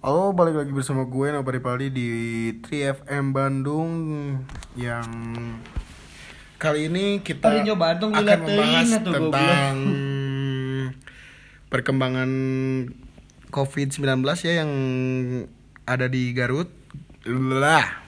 Halo, balik lagi bersama gue Nopari Paldi di 3FM Bandung yang kali ini kita Bandung akan membahas tentang perkembangan COVID-19 ya yang ada di Garut. Lah.